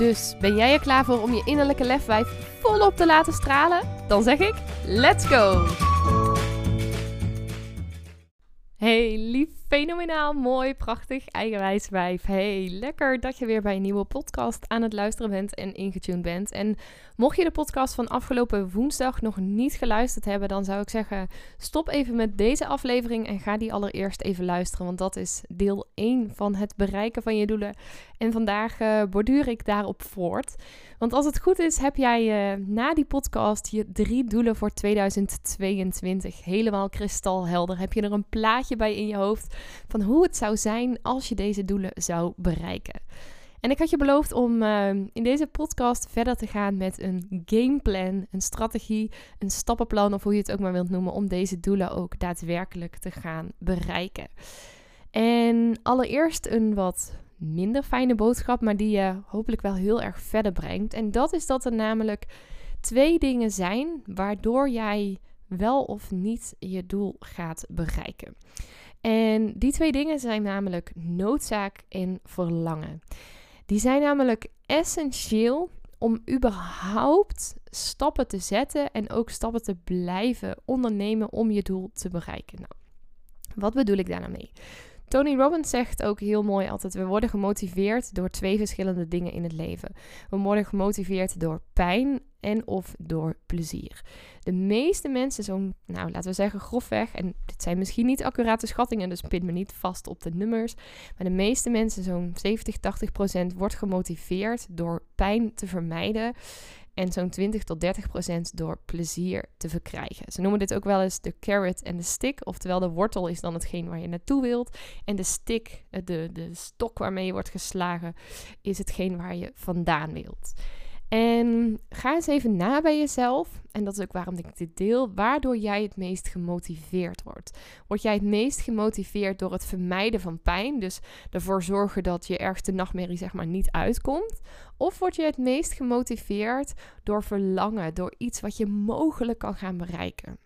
Dus ben jij er klaar voor om je innerlijke lefwijf volop te laten stralen? Dan zeg ik: let's go! Hey, lief, fenomenaal, mooi, prachtig, eigenwijs wijf. Hey, lekker dat je weer bij een nieuwe podcast aan het luisteren bent en ingetuned bent. En mocht je de podcast van afgelopen woensdag nog niet geluisterd hebben, dan zou ik zeggen: stop even met deze aflevering en ga die allereerst even luisteren. Want dat is deel 1 van het bereiken van je doelen. En vandaag uh, borduur ik daarop voort. Want als het goed is, heb jij uh, na die podcast je drie doelen voor 2022 helemaal kristalhelder. Heb je er een plaatje bij in je hoofd van hoe het zou zijn als je deze doelen zou bereiken. En ik had je beloofd om uh, in deze podcast verder te gaan met een gameplan, een strategie, een stappenplan of hoe je het ook maar wilt noemen, om deze doelen ook daadwerkelijk te gaan bereiken. En allereerst een wat minder fijne boodschap, maar die je hopelijk wel heel erg verder brengt. En dat is dat er namelijk twee dingen zijn waardoor jij wel of niet je doel gaat bereiken. En die twee dingen zijn namelijk noodzaak en verlangen. Die zijn namelijk essentieel om überhaupt stappen te zetten en ook stappen te blijven ondernemen om je doel te bereiken. Nou, wat bedoel ik daar nou mee? Tony Robbins zegt ook heel mooi altijd: we worden gemotiveerd door twee verschillende dingen in het leven. We worden gemotiveerd door pijn en of door plezier. De meeste mensen, zo'n, nou laten we zeggen grofweg, en dit zijn misschien niet accurate schattingen, dus pin me niet vast op de nummers, maar de meeste mensen, zo'n 70, 80 procent, wordt gemotiveerd door pijn te vermijden en zo'n 20 tot 30 procent door plezier te verkrijgen. Ze noemen dit ook wel eens de carrot en de stick, oftewel de wortel is dan hetgeen waar je naartoe wilt en de stick, eh, de, de stok waarmee je wordt geslagen, is hetgeen waar je vandaan wilt. En ga eens even na bij jezelf. En dat is ook waarom ik dit deel. Waardoor jij het meest gemotiveerd wordt. Word jij het meest gemotiveerd door het vermijden van pijn? Dus ervoor zorgen dat je ergste nachtmerrie zeg maar niet uitkomt? Of word je het meest gemotiveerd door verlangen, door iets wat je mogelijk kan gaan bereiken?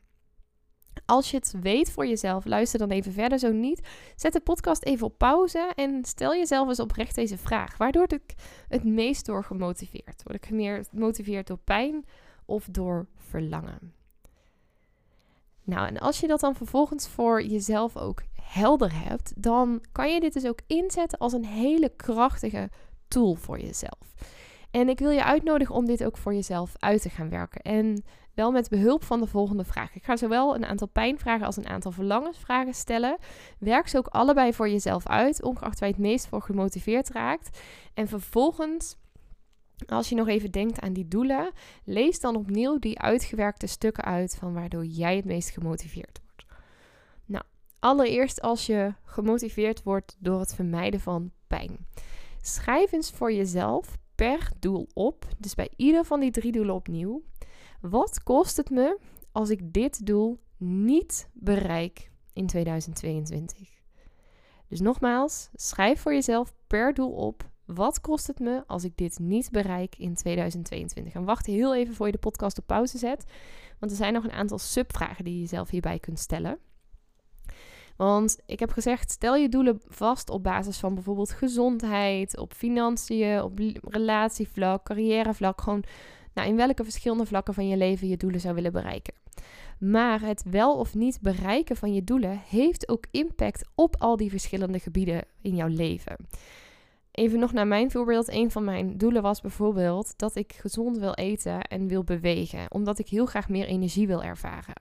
Als je het weet voor jezelf, luister dan even verder. Zo niet, zet de podcast even op pauze en stel jezelf eens oprecht deze vraag. Waar word ik het meest door gemotiveerd? Word ik meer gemotiveerd door pijn of door verlangen? Nou, en als je dat dan vervolgens voor jezelf ook helder hebt, dan kan je dit dus ook inzetten als een hele krachtige tool voor jezelf. En ik wil je uitnodigen om dit ook voor jezelf uit te gaan werken. En wel met behulp van de volgende vraag. Ik ga zowel een aantal pijnvragen als een aantal verlangensvragen stellen. Werk ze ook allebei voor jezelf uit, ongeacht waar je het meest voor gemotiveerd raakt. En vervolgens als je nog even denkt aan die doelen, lees dan opnieuw die uitgewerkte stukken uit van waardoor jij het meest gemotiveerd wordt. Nou, allereerst als je gemotiveerd wordt door het vermijden van pijn. Schrijf eens voor jezelf per doel op, dus bij ieder van die drie doelen opnieuw. Wat kost het me als ik dit doel niet bereik in 2022? Dus nogmaals, schrijf voor jezelf per doel op. Wat kost het me als ik dit niet bereik in 2022? En wacht heel even voor je de podcast op pauze zet. Want er zijn nog een aantal subvragen die je jezelf hierbij kunt stellen. Want ik heb gezegd, stel je doelen vast op basis van bijvoorbeeld gezondheid, op financiën, op relatievlak, carrièrevlak. Gewoon nou, in welke verschillende vlakken van je leven je doelen zou willen bereiken. Maar het wel of niet bereiken van je doelen heeft ook impact op al die verschillende gebieden in jouw leven. Even nog naar mijn voorbeeld. Een van mijn doelen was bijvoorbeeld dat ik gezond wil eten en wil bewegen, omdat ik heel graag meer energie wil ervaren.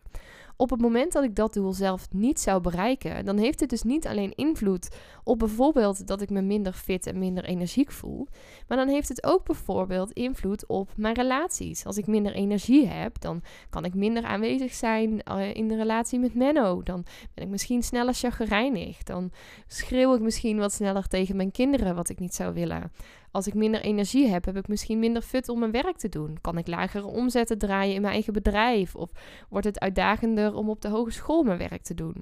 Op het moment dat ik dat doel zelf niet zou bereiken, dan heeft het dus niet alleen invloed op bijvoorbeeld dat ik me minder fit en minder energiek voel, maar dan heeft het ook bijvoorbeeld invloed op mijn relaties. Als ik minder energie heb, dan kan ik minder aanwezig zijn eh, in de relatie met Menno. Dan ben ik misschien sneller chagrijnig. Dan schreeuw ik misschien wat sneller tegen mijn kinderen, wat ik niet zou willen. Als ik minder energie heb, heb ik misschien minder fut om mijn werk te doen. Kan ik lagere omzetten draaien in mijn eigen bedrijf? Of wordt het uitdagender om op de hogeschool mijn werk te doen?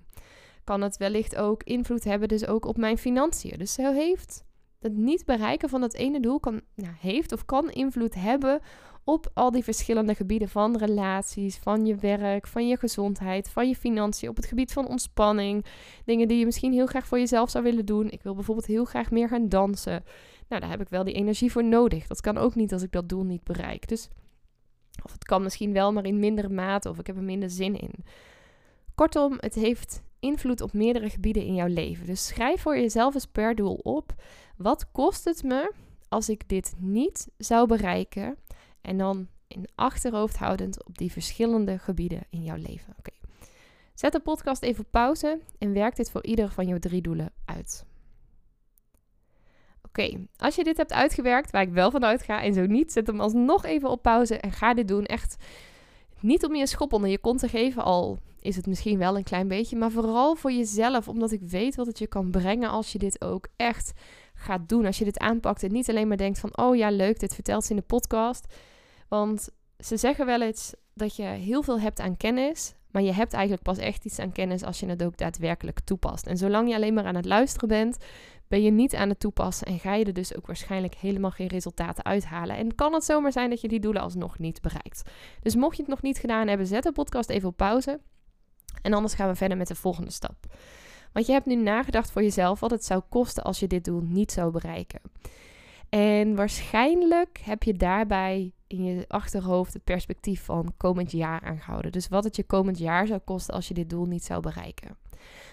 Kan het wellicht ook invloed hebben dus ook op mijn financiën? Dus zo heeft het niet bereiken van dat ene doel kan, nou, heeft of kan invloed hebben op al die verschillende gebieden van relaties, van je werk, van je gezondheid, van je financiën, op het gebied van ontspanning, dingen die je misschien heel graag voor jezelf zou willen doen. Ik wil bijvoorbeeld heel graag meer gaan dansen. Nou, daar heb ik wel die energie voor nodig. Dat kan ook niet als ik dat doel niet bereik. Dus of het kan misschien wel, maar in mindere mate of ik heb er minder zin in. Kortom, het heeft invloed op meerdere gebieden in jouw leven. Dus schrijf voor jezelf eens per doel op. Wat kost het me als ik dit niet zou bereiken? En dan in achterhoofd houdend op die verschillende gebieden in jouw leven. Oké. Zet de podcast even op pauze en werk dit voor ieder van jouw drie doelen uit. Oké, als je dit hebt uitgewerkt, waar ik wel van uitga en zo niet, zet hem alsnog even op pauze en ga dit doen. Echt niet om je een schop onder je kont te geven, al is het misschien wel een klein beetje, maar vooral voor jezelf, omdat ik weet wat het je kan brengen als je dit ook echt gaat doen. Als je dit aanpakt en niet alleen maar denkt van, oh ja, leuk, dit vertelt ze in de podcast. Want ze zeggen wel eens dat je heel veel hebt aan kennis, maar je hebt eigenlijk pas echt iets aan kennis als je het ook daadwerkelijk toepast. En zolang je alleen maar aan het luisteren bent, ben je niet aan het toepassen en ga je er dus ook waarschijnlijk helemaal geen resultaten uithalen. En kan het zomaar zijn dat je die doelen alsnog niet bereikt. Dus mocht je het nog niet gedaan hebben, zet de podcast even op pauze. En anders gaan we verder met de volgende stap. Want je hebt nu nagedacht voor jezelf wat het zou kosten als je dit doel niet zou bereiken. En waarschijnlijk heb je daarbij in je achterhoofd het perspectief van komend jaar aangehouden. Dus wat het je komend jaar zou kosten als je dit doel niet zou bereiken.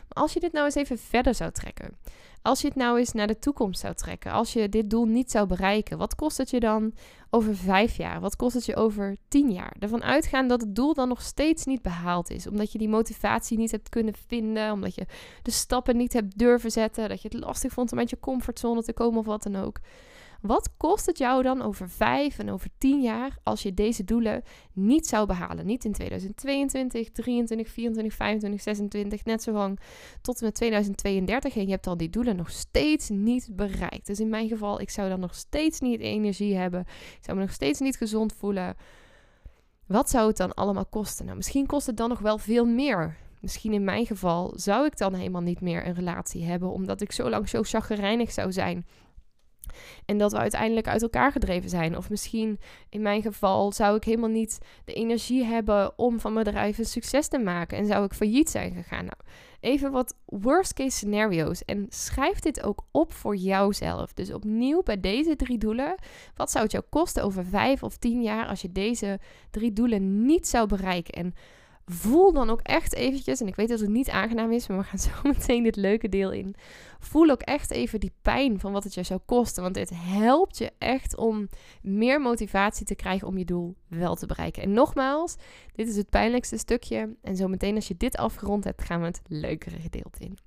Als je dit nou eens even verder zou trekken. Als je het nou eens naar de toekomst zou trekken. Als je dit doel niet zou bereiken. Wat kost het je dan over vijf jaar? Wat kost het je over tien jaar? Ervan uitgaan dat het doel dan nog steeds niet behaald is. Omdat je die motivatie niet hebt kunnen vinden. Omdat je de stappen niet hebt durven zetten. Dat je het lastig vond om uit je comfortzone te komen of wat dan ook. Wat kost het jou dan over vijf en over tien jaar als je deze doelen niet zou behalen? Niet in 2022, 23, 24, 25, 26, net zo lang tot en met 2032 en je hebt al die doelen nog steeds niet bereikt. Dus in mijn geval, ik zou dan nog steeds niet energie hebben. Ik zou me nog steeds niet gezond voelen. Wat zou het dan allemaal kosten? Nou, misschien kost het dan nog wel veel meer. Misschien in mijn geval zou ik dan helemaal niet meer een relatie hebben, omdat ik zo lang zo chagrijnig zou zijn en dat we uiteindelijk uit elkaar gedreven zijn. Of misschien in mijn geval zou ik helemaal niet de energie hebben om van mijn bedrijf een succes te maken. En zou ik failliet zijn gegaan. Nou, even wat worst case scenario's. En schrijf dit ook op voor jouzelf. Dus opnieuw bij deze drie doelen. Wat zou het jou kosten over vijf of tien jaar als je deze drie doelen niet zou bereiken? En voel dan ook echt eventjes, en ik weet dat het niet aangenaam is, maar we gaan zo meteen dit leuke deel in. Voel ook echt even die pijn van wat het je zou kosten. Want dit helpt je echt om meer motivatie te krijgen om je doel wel te bereiken. En nogmaals, dit is het pijnlijkste stukje. En zo meteen als je dit afgerond hebt, gaan we het leukere gedeelte in.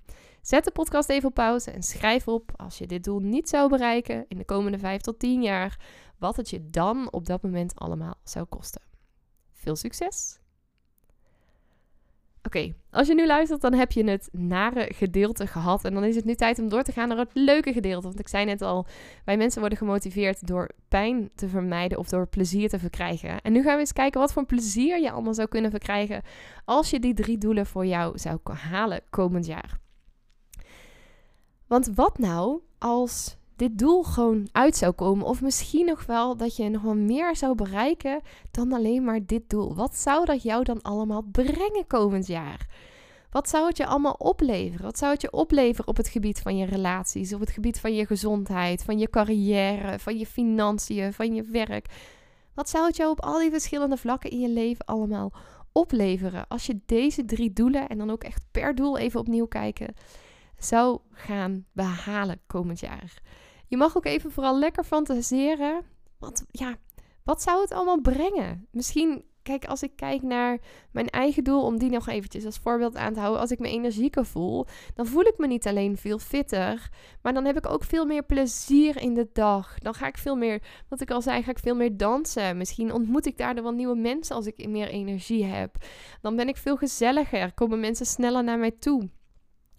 Zet de podcast even op pauze en schrijf op als je dit doel niet zou bereiken in de komende 5 tot 10 jaar, wat het je dan op dat moment allemaal zou kosten. Veel succes! Oké, als je nu luistert, dan heb je het nare gedeelte gehad. En dan is het nu tijd om door te gaan naar het leuke gedeelte. Want ik zei net al, wij mensen worden gemotiveerd door pijn te vermijden of door plezier te verkrijgen. En nu gaan we eens kijken wat voor plezier je allemaal zou kunnen verkrijgen als je die drie doelen voor jou zou halen komend jaar. Want wat nou als dit doel gewoon uit zou komen. Of misschien nog wel dat je nog wel meer zou bereiken dan alleen maar dit doel. Wat zou dat jou dan allemaal brengen komend jaar? Wat zou het je allemaal opleveren? Wat zou het je opleveren op het gebied van je relaties, op het gebied van je gezondheid, van je carrière, van je financiën, van je werk? Wat zou het jou op al die verschillende vlakken in je leven allemaal opleveren als je deze drie doelen en dan ook echt per doel even opnieuw kijken zou gaan behalen komend jaar? Je mag ook even vooral lekker fantaseren. Want ja, wat zou het allemaal brengen? Misschien, kijk, als ik kijk naar mijn eigen doel, om die nog eventjes als voorbeeld aan te houden. Als ik me energieker voel, dan voel ik me niet alleen veel fitter, maar dan heb ik ook veel meer plezier in de dag. Dan ga ik veel meer, wat ik al zei, ga ik veel meer dansen. Misschien ontmoet ik daardoor wel nieuwe mensen als ik meer energie heb. Dan ben ik veel gezelliger, komen mensen sneller naar mij toe.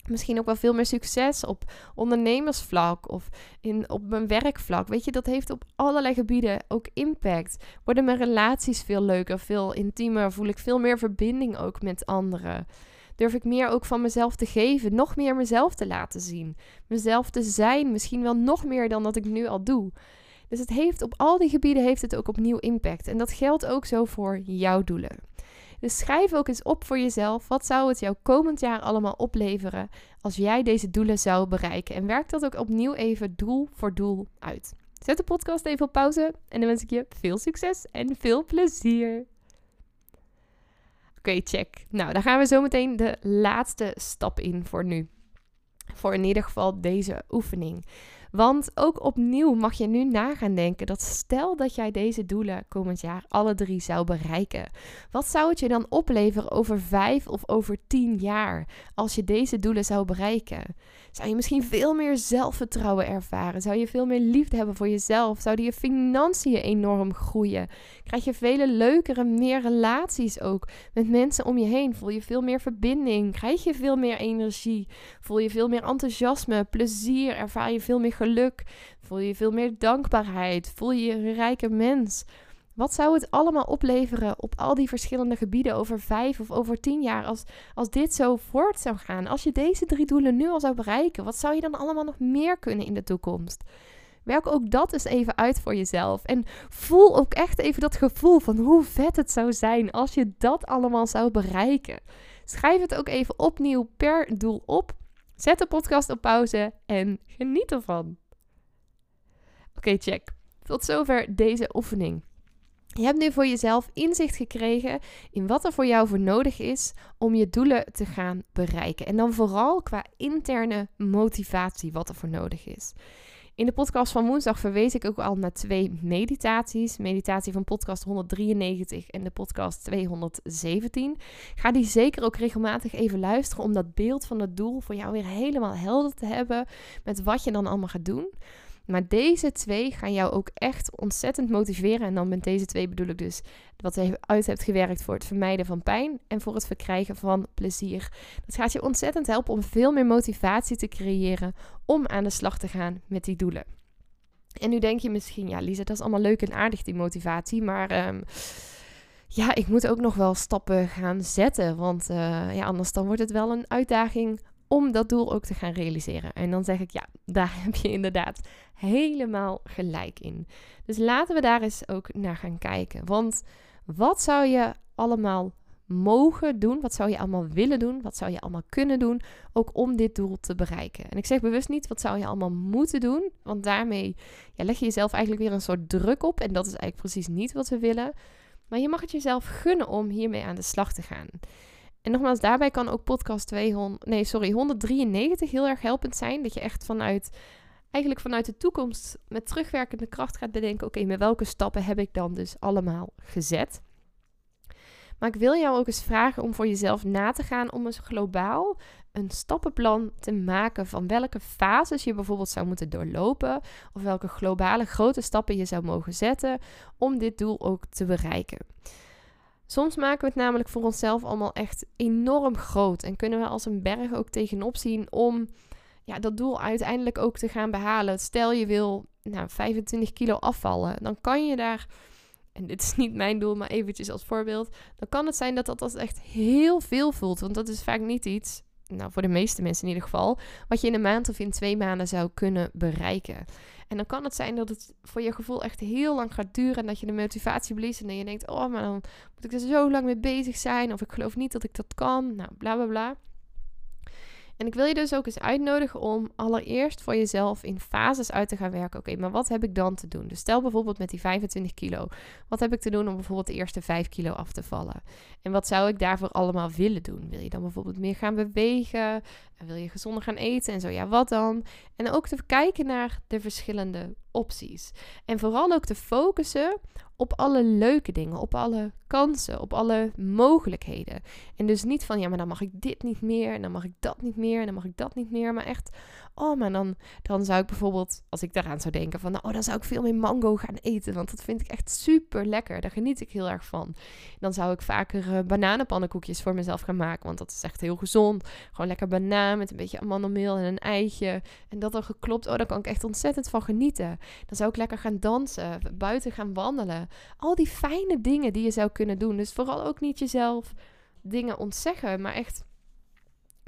Misschien ook wel veel meer succes op ondernemersvlak of in, op mijn werkvlak. Weet je, dat heeft op allerlei gebieden ook impact. Worden mijn relaties veel leuker, veel intiemer, voel ik veel meer verbinding ook met anderen. Durf ik meer ook van mezelf te geven, nog meer mezelf te laten zien. Mezelf te zijn, misschien wel nog meer dan dat ik nu al doe. Dus het heeft op al die gebieden heeft het ook opnieuw impact. En dat geldt ook zo voor jouw doelen. Dus schrijf ook eens op voor jezelf. Wat zou het jou komend jaar allemaal opleveren als jij deze doelen zou bereiken? En werk dat ook opnieuw even doel voor doel uit. Zet de podcast even op pauze en dan wens ik je veel succes en veel plezier. Oké, check. Nou, dan gaan we zo meteen de laatste stap in voor nu. Voor in ieder geval deze oefening. Want ook opnieuw mag je nu na gaan denken dat stel dat jij deze doelen komend jaar alle drie zou bereiken. Wat zou het je dan opleveren over vijf of over tien jaar als je deze doelen zou bereiken? Zou je misschien veel meer zelfvertrouwen ervaren? Zou je veel meer liefde hebben voor jezelf? Zouden je financiën enorm groeien? Krijg je vele leukere, meer relaties ook met mensen om je heen? Voel je veel meer verbinding? Krijg je veel meer energie? Voel je veel meer enthousiasme, plezier? Ervaar je veel meer geluk? Voel je veel meer dankbaarheid? Voel je je een rijke mens? Wat zou het allemaal opleveren op al die verschillende gebieden over vijf of over tien jaar als, als dit zo voort zou gaan? Als je deze drie doelen nu al zou bereiken, wat zou je dan allemaal nog meer kunnen in de toekomst? Werk ook dat eens even uit voor jezelf. En voel ook echt even dat gevoel van hoe vet het zou zijn als je dat allemaal zou bereiken. Schrijf het ook even opnieuw per doel op. Zet de podcast op pauze en geniet ervan. Oké, check. Tot zover deze oefening. Je hebt nu voor jezelf inzicht gekregen in wat er voor jou voor nodig is om je doelen te gaan bereiken. En dan vooral qua interne motivatie wat er voor nodig is. In de podcast van woensdag verwees ik ook al naar twee meditaties. Meditatie van podcast 193 en de podcast 217. Ga die zeker ook regelmatig even luisteren om dat beeld van het doel voor jou weer helemaal helder te hebben met wat je dan allemaal gaat doen. Maar deze twee gaan jou ook echt ontzettend motiveren. En dan met deze twee bedoel ik dus wat je uit hebt gewerkt voor het vermijden van pijn en voor het verkrijgen van plezier. Dat gaat je ontzettend helpen om veel meer motivatie te creëren om aan de slag te gaan met die doelen. En nu denk je misschien, ja, Lisa, dat is allemaal leuk en aardig, die motivatie. Maar ehm, ja, ik moet ook nog wel stappen gaan zetten. Want uh, ja, anders dan wordt het wel een uitdaging om dat doel ook te gaan realiseren. En dan zeg ik, ja, daar heb je inderdaad helemaal gelijk in. Dus laten we daar eens ook naar gaan kijken. Want wat zou je allemaal mogen doen? Wat zou je allemaal willen doen? Wat zou je allemaal kunnen doen? Ook om dit doel te bereiken. En ik zeg bewust niet wat zou je allemaal moeten doen. Want daarmee ja, leg je jezelf eigenlijk weer een soort druk op. En dat is eigenlijk precies niet wat we willen. Maar je mag het jezelf gunnen om hiermee aan de slag te gaan. En nogmaals, daarbij kan ook podcast 200, nee, sorry, 193 heel erg helpend zijn. Dat je echt vanuit, eigenlijk vanuit de toekomst met terugwerkende kracht gaat bedenken: oké, met welke stappen heb ik dan dus allemaal gezet? Maar ik wil jou ook eens vragen om voor jezelf na te gaan om eens globaal een stappenplan te maken van welke fases je bijvoorbeeld zou moeten doorlopen of welke globale grote stappen je zou mogen zetten om dit doel ook te bereiken. Soms maken we het namelijk voor onszelf allemaal echt enorm groot en kunnen we als een berg ook tegenop zien om ja, dat doel uiteindelijk ook te gaan behalen. Stel je wil nou, 25 kilo afvallen, dan kan je daar, en dit is niet mijn doel, maar eventjes als voorbeeld, dan kan het zijn dat dat als echt heel veel voelt. Want dat is vaak niet iets, nou voor de meeste mensen in ieder geval, wat je in een maand of in twee maanden zou kunnen bereiken. En dan kan het zijn dat het voor je gevoel echt heel lang gaat duren en dat je de motivatie verliest en dat je denkt, oh, maar dan moet ik er zo lang mee bezig zijn of ik geloof niet dat ik dat kan. Nou, bla bla bla. En ik wil je dus ook eens uitnodigen om allereerst voor jezelf in fases uit te gaan werken. Oké, maar wat heb ik dan te doen? Dus stel bijvoorbeeld met die 25 kilo. Wat heb ik te doen om bijvoorbeeld de eerste 5 kilo af te vallen? En wat zou ik daarvoor allemaal willen doen? Wil je dan bijvoorbeeld meer gaan bewegen? Wil je gezonder gaan eten? En zo ja, wat dan? En ook te kijken naar de verschillende opties. En vooral ook te focussen op alle leuke dingen, op alle kansen, op alle mogelijkheden. En dus niet van ja, maar dan mag ik dit niet meer, en dan mag ik dat niet meer, en dan mag ik dat niet meer. Maar echt, maar dan, dan zou ik bijvoorbeeld, als ik daaraan zou denken van, nou, dan zou ik veel meer mango gaan eten, want dat vind ik echt super lekker. Daar geniet ik heel erg van. Dan zou ik vaker uh, bananenpannenkoekjes voor mezelf gaan maken, want dat is echt heel gezond. Gewoon lekker banaan met een beetje amandelmeel en een eitje. En dat dan geklopt, oh, daar kan ik echt ontzettend van genieten. Dan zou ik lekker gaan dansen, buiten gaan wandelen. Al die fijne dingen die je zou kunnen doen. Dus vooral ook niet jezelf dingen ontzeggen, maar echt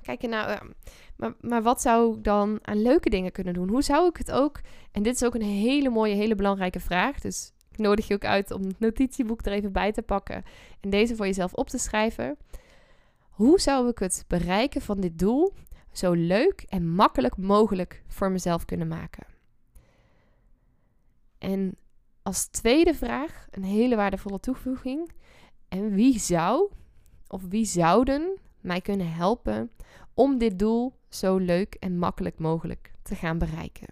kijken naar, uh, maar, maar wat zou ik dan aan leuke dingen kunnen doen? Hoe zou ik het ook, en dit is ook een hele mooie, hele belangrijke vraag, dus ik nodig je ook uit om het notitieboek er even bij te pakken en deze voor jezelf op te schrijven. Hoe zou ik het bereiken van dit doel zo leuk en makkelijk mogelijk voor mezelf kunnen maken? En als tweede vraag, een hele waardevolle toevoeging. En wie zou of wie zouden mij kunnen helpen om dit doel zo leuk en makkelijk mogelijk te gaan bereiken?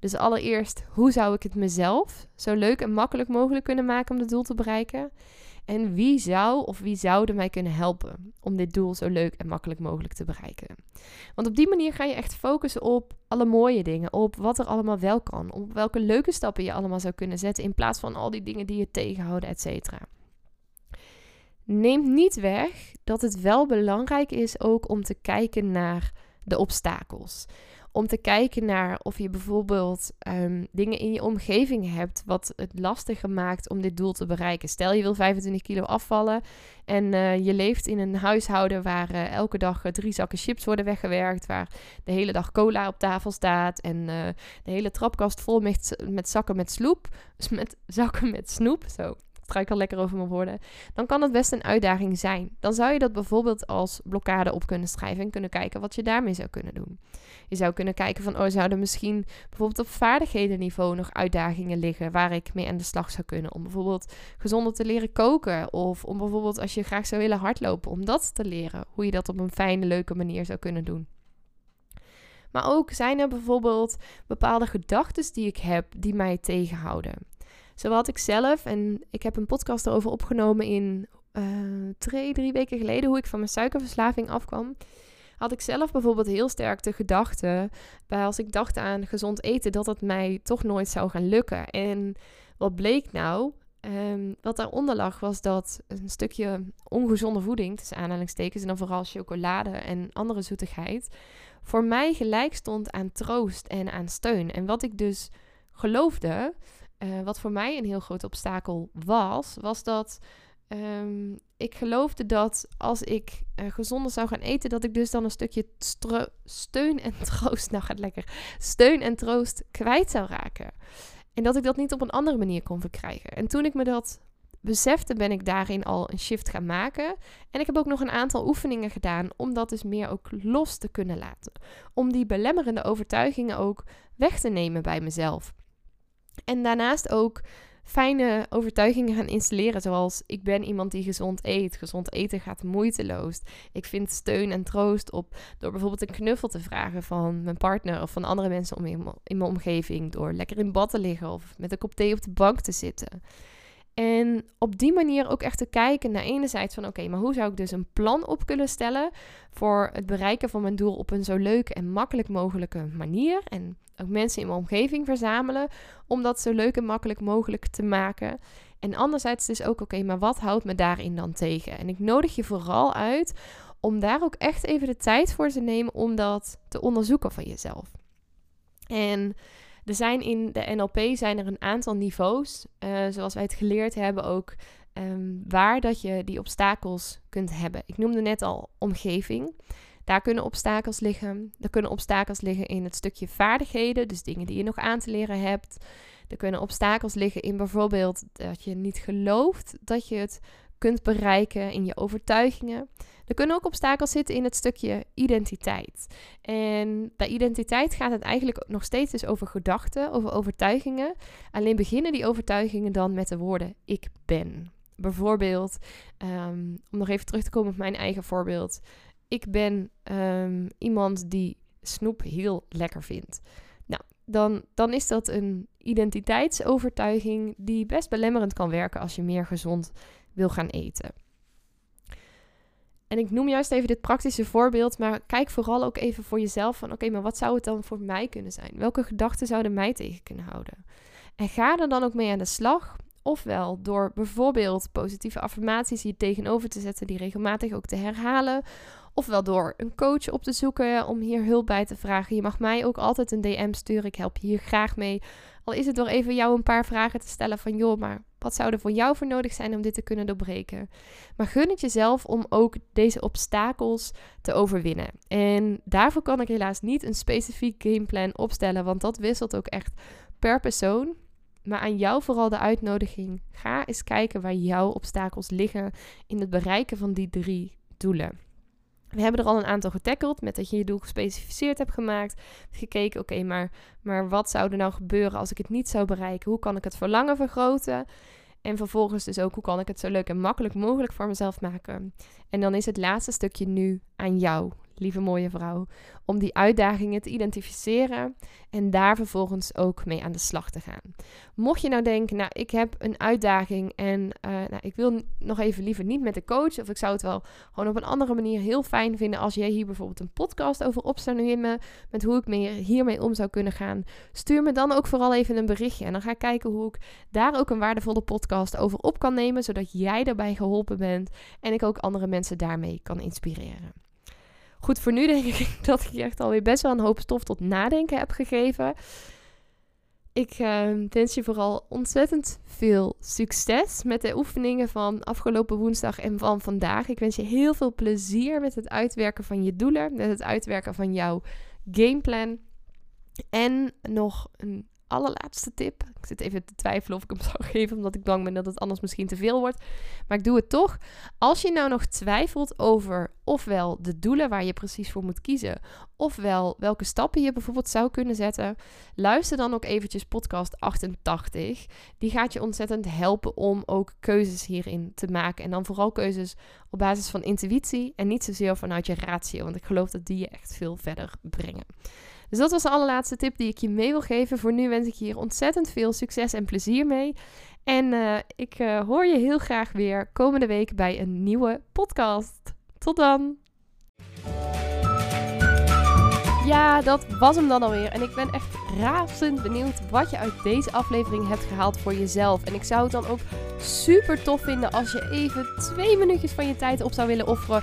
Dus allereerst, hoe zou ik het mezelf zo leuk en makkelijk mogelijk kunnen maken om dit doel te bereiken? En wie zou of wie zouden mij kunnen helpen om dit doel zo leuk en makkelijk mogelijk te bereiken? Want op die manier ga je echt focussen op alle mooie dingen, op wat er allemaal wel kan, op welke leuke stappen je allemaal zou kunnen zetten in plaats van al die dingen die je tegenhouden, et cetera. Neemt niet weg dat het wel belangrijk is ook om te kijken naar de obstakels om te kijken naar of je bijvoorbeeld um, dingen in je omgeving hebt wat het lastiger maakt om dit doel te bereiken. Stel je wil 25 kilo afvallen en uh, je leeft in een huishouden waar uh, elke dag uh, drie zakken chips worden weggewerkt, waar de hele dag cola op tafel staat en de hele trapkast vol met, met zakken met sloep, dus met zakken met snoep, zo struikel lekker over mijn woorden, dan kan het best een uitdaging zijn. Dan zou je dat bijvoorbeeld als blokkade op kunnen schrijven en kunnen kijken wat je daarmee zou kunnen doen. Je zou kunnen kijken van, oh, zouden misschien bijvoorbeeld op vaardighedenniveau nog uitdagingen liggen waar ik mee aan de slag zou kunnen. Om bijvoorbeeld gezonder te leren koken of om bijvoorbeeld als je graag zou willen hardlopen, om dat te leren. Hoe je dat op een fijne, leuke manier zou kunnen doen. Maar ook zijn er bijvoorbeeld bepaalde gedachten die ik heb die mij tegenhouden. Zo had ik zelf, en ik heb een podcast erover opgenomen in twee, drie weken geleden, hoe ik van mijn suikerverslaving afkwam. Had ik zelf bijvoorbeeld heel sterk de gedachte, bij als ik dacht aan gezond eten, dat het mij toch nooit zou gaan lukken. En wat bleek nou? Um, wat daaronder lag was dat een stukje ongezonde voeding, tussen aanhalingstekens, en dan vooral chocolade en andere zoetigheid, voor mij gelijk stond aan troost en aan steun. En wat ik dus geloofde, uh, wat voor mij een heel groot obstakel was, was dat um, ik geloofde dat als ik uh, gezonder zou gaan eten, dat ik dus dan een stukje steun en troost, nou gaat lekker, steun en troost kwijt zou raken. En dat ik dat niet op een andere manier kon verkrijgen. En toen ik me dat besefte, ben ik daarin al een shift gaan maken. En ik heb ook nog een aantal oefeningen gedaan om dat dus meer ook los te kunnen laten. Om die belemmerende overtuigingen ook weg te nemen bij mezelf. En daarnaast ook fijne overtuigingen gaan installeren. Zoals ik ben iemand die gezond eet. Gezond eten gaat moeiteloos. Ik vind steun en troost op door bijvoorbeeld een knuffel te vragen van mijn partner of van andere mensen om in, in mijn omgeving. Door lekker in bad te liggen of met een kop thee op de bank te zitten. En op die manier ook echt te kijken naar enerzijds van oké, maar hoe zou ik dus een plan op kunnen stellen voor het bereiken van mijn doel op een zo leuke en makkelijk mogelijke manier. En ook mensen in mijn omgeving verzamelen om dat zo leuk en makkelijk mogelijk te maken. En anderzijds dus ook oké, maar wat houdt me daarin dan tegen? En ik nodig je vooral uit om daar ook echt even de tijd voor te nemen om dat te onderzoeken van jezelf. En er zijn in de NLP zijn er een aantal niveaus, uh, zoals wij het geleerd hebben ook, um, waar dat je die obstakels kunt hebben. Ik noemde net al omgeving. Daar kunnen obstakels liggen. Er kunnen obstakels liggen in het stukje vaardigheden, dus dingen die je nog aan te leren hebt. Er kunnen obstakels liggen in bijvoorbeeld dat je niet gelooft dat je het kunt bereiken in je overtuigingen. Er kunnen ook obstakels zitten in het stukje identiteit. En bij identiteit gaat het eigenlijk nog steeds dus over gedachten, over overtuigingen. Alleen beginnen die overtuigingen dan met de woorden ik ben. Bijvoorbeeld, ehm, om nog even terug te komen op mijn eigen voorbeeld. Ik ben ehm, iemand die snoep heel lekker vindt. Nou, dan, dan is dat een identiteitsovertuiging die best belemmerend kan werken als je meer gezond wil gaan eten. En ik noem juist even dit praktische voorbeeld, maar kijk vooral ook even voor jezelf van oké, maar wat zou het dan voor mij kunnen zijn? Welke gedachten zouden mij tegen kunnen houden? En ga er dan ook mee aan de slag Ofwel door bijvoorbeeld positieve affirmaties hier tegenover te zetten, die regelmatig ook te herhalen. Ofwel door een coach op te zoeken om hier hulp bij te vragen. Je mag mij ook altijd een DM sturen. Ik help je hier graag mee. Al is het door even jou een paar vragen te stellen van joh, maar wat zou er voor jou voor nodig zijn om dit te kunnen doorbreken? Maar gun het jezelf om ook deze obstakels te overwinnen. En daarvoor kan ik helaas niet een specifiek gameplan opstellen, want dat wisselt ook echt per persoon. Maar aan jou vooral de uitnodiging. Ga eens kijken waar jouw obstakels liggen in het bereiken van die drie doelen. We hebben er al een aantal getackeld met dat je je doel gespecificeerd hebt gemaakt. Gekeken, oké, maar, maar wat zou er nou gebeuren als ik het niet zou bereiken? Hoe kan ik het verlangen vergroten? En vervolgens dus ook, hoe kan ik het zo leuk en makkelijk mogelijk voor mezelf maken? En dan is het laatste stukje nu aan jou lieve mooie vrouw, om die uitdagingen te identificeren en daar vervolgens ook mee aan de slag te gaan. Mocht je nou denken, nou, ik heb een uitdaging en uh, nou, ik wil nog even liever niet met de coach, of ik zou het wel gewoon op een andere manier heel fijn vinden als jij hier bijvoorbeeld een podcast over op zou nemen, met hoe ik me hiermee om zou kunnen gaan, stuur me dan ook vooral even een berichtje en dan ga ik kijken hoe ik daar ook een waardevolle podcast over op kan nemen, zodat jij daarbij geholpen bent en ik ook andere mensen daarmee kan inspireren. Goed, voor nu denk ik dat ik je echt alweer best wel een hoop stof tot nadenken heb gegeven. Ik uh, wens je vooral ontzettend veel succes met de oefeningen van afgelopen woensdag en van vandaag. Ik wens je heel veel plezier met het uitwerken van je doelen, met het uitwerken van jouw gameplan. En nog een allerlaatste tip. Ik zit even te twijfelen of ik hem zou geven, omdat ik bang ben dat het anders misschien te veel wordt. Maar ik doe het toch. Als je nou nog twijfelt over ofwel de doelen waar je precies voor moet kiezen, ofwel welke stappen je bijvoorbeeld zou kunnen zetten, luister dan ook eventjes podcast 88. Die gaat je ontzettend helpen om ook keuzes hierin te maken. En dan vooral keuzes op basis van intuïtie en niet zozeer vanuit je ratio, want ik geloof dat die je echt veel verder brengen. Dus dat was de allerlaatste tip die ik je mee wil geven. Voor nu wens ik je hier ontzettend veel succes en plezier mee. En uh, ik uh, hoor je heel graag weer komende week bij een nieuwe podcast. Tot dan! Ja, dat was hem dan alweer. En ik ben echt razend benieuwd wat je uit deze aflevering hebt gehaald voor jezelf. En ik zou het dan ook super tof vinden als je even twee minuutjes van je tijd op zou willen offeren